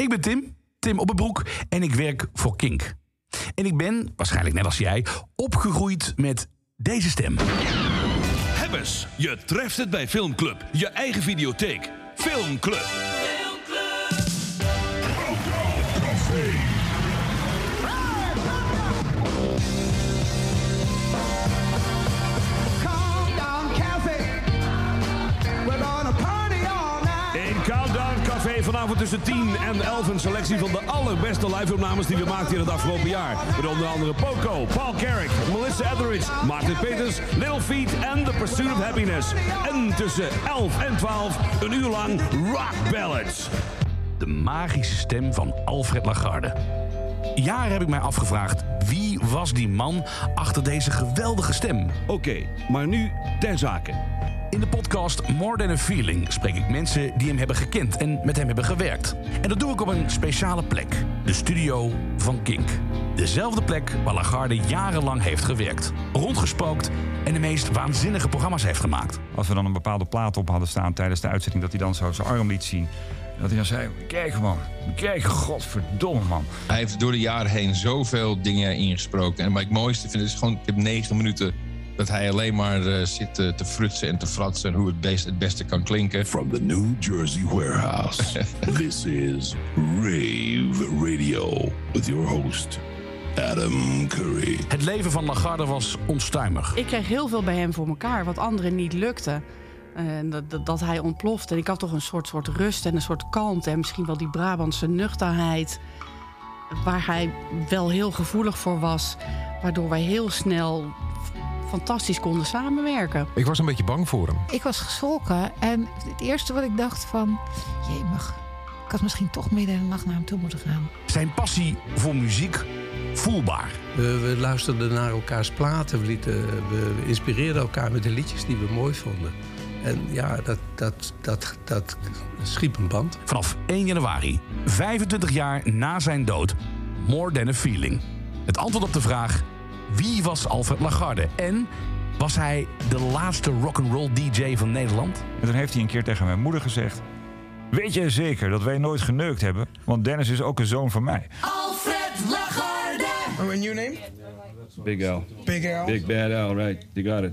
Ik ben Tim, Tim Oppenbroek en ik werk voor Kink. En ik ben, waarschijnlijk net als jij, opgegroeid met deze stem. Hebbes, je treft het bij Filmclub. Je eigen videotheek. Filmclub. Vanavond tussen 10 en 11 een selectie van de allerbeste live-opnames die we maakten in het afgelopen jaar. Met onder andere Poco, Paul Carrick, Melissa Etheridge, Martin Peters, Little Feat en The Pursuit of Happiness. En tussen 11 en 12 een uur lang rock ballads. De magische stem van Alfred Lagarde. Jaren heb ik mij afgevraagd wie was die man achter deze geweldige stem. Oké, maar nu ter zake. In de podcast More Than a Feeling spreek ik mensen die hem hebben gekend en met hem hebben gewerkt. En dat doe ik op een speciale plek, de studio van Kink. Dezelfde plek waar Lagarde jarenlang heeft gewerkt, rondgespookt en de meest waanzinnige programma's heeft gemaakt. Als we dan een bepaalde plaat op hadden staan tijdens de uitzending, dat hij dan zo zijn arm liet zien. En dat hij dan zei: Kijk man, kijk, godverdomme man. Hij heeft door de jaren heen zoveel dingen ingesproken. En wat ik het mooiste vind is gewoon, ik heb 90 minuten dat hij alleen maar eh, zit eh, te frutsen en te fratsen en hoe het, best, het beste kan klinken. From the New Jersey warehouse, this is Rave Radio with your host, Adam Curry. Het leven van Lagarde was onstuimig. Ik kreeg heel veel bij hem voor elkaar, wat anderen niet lukte. En dat, dat, dat hij ontplofte. En ik had toch een soort, soort rust en een soort kalmte. En misschien wel die Brabantse nuchterheid. Waar hij wel heel gevoelig voor was. Waardoor wij heel snel fantastisch konden samenwerken. Ik was een beetje bang voor hem. Ik was geschrokken en het eerste wat ik dacht van... Jemig, ik had misschien toch midden in de nacht naar hem toe moeten gaan. Zijn passie voor muziek voelbaar. We, we luisterden naar elkaars platen, we, lieten, we, we inspireerden elkaar met de liedjes die we mooi vonden. En ja, dat, dat, dat, dat schiep een band. Vanaf 1 januari, 25 jaar na zijn dood, More Than a Feeling. Het antwoord op de vraag, wie was Alfred Lagarde? En was hij de laatste rock'n'roll DJ van Nederland? En toen heeft hij een keer tegen mijn moeder gezegd: Weet jij zeker dat wij nooit geneukt hebben? Want Dennis is ook een zoon van mij. Alfred Lagarde. And your name? Big L. Big L. Big Bad L, right. You got it.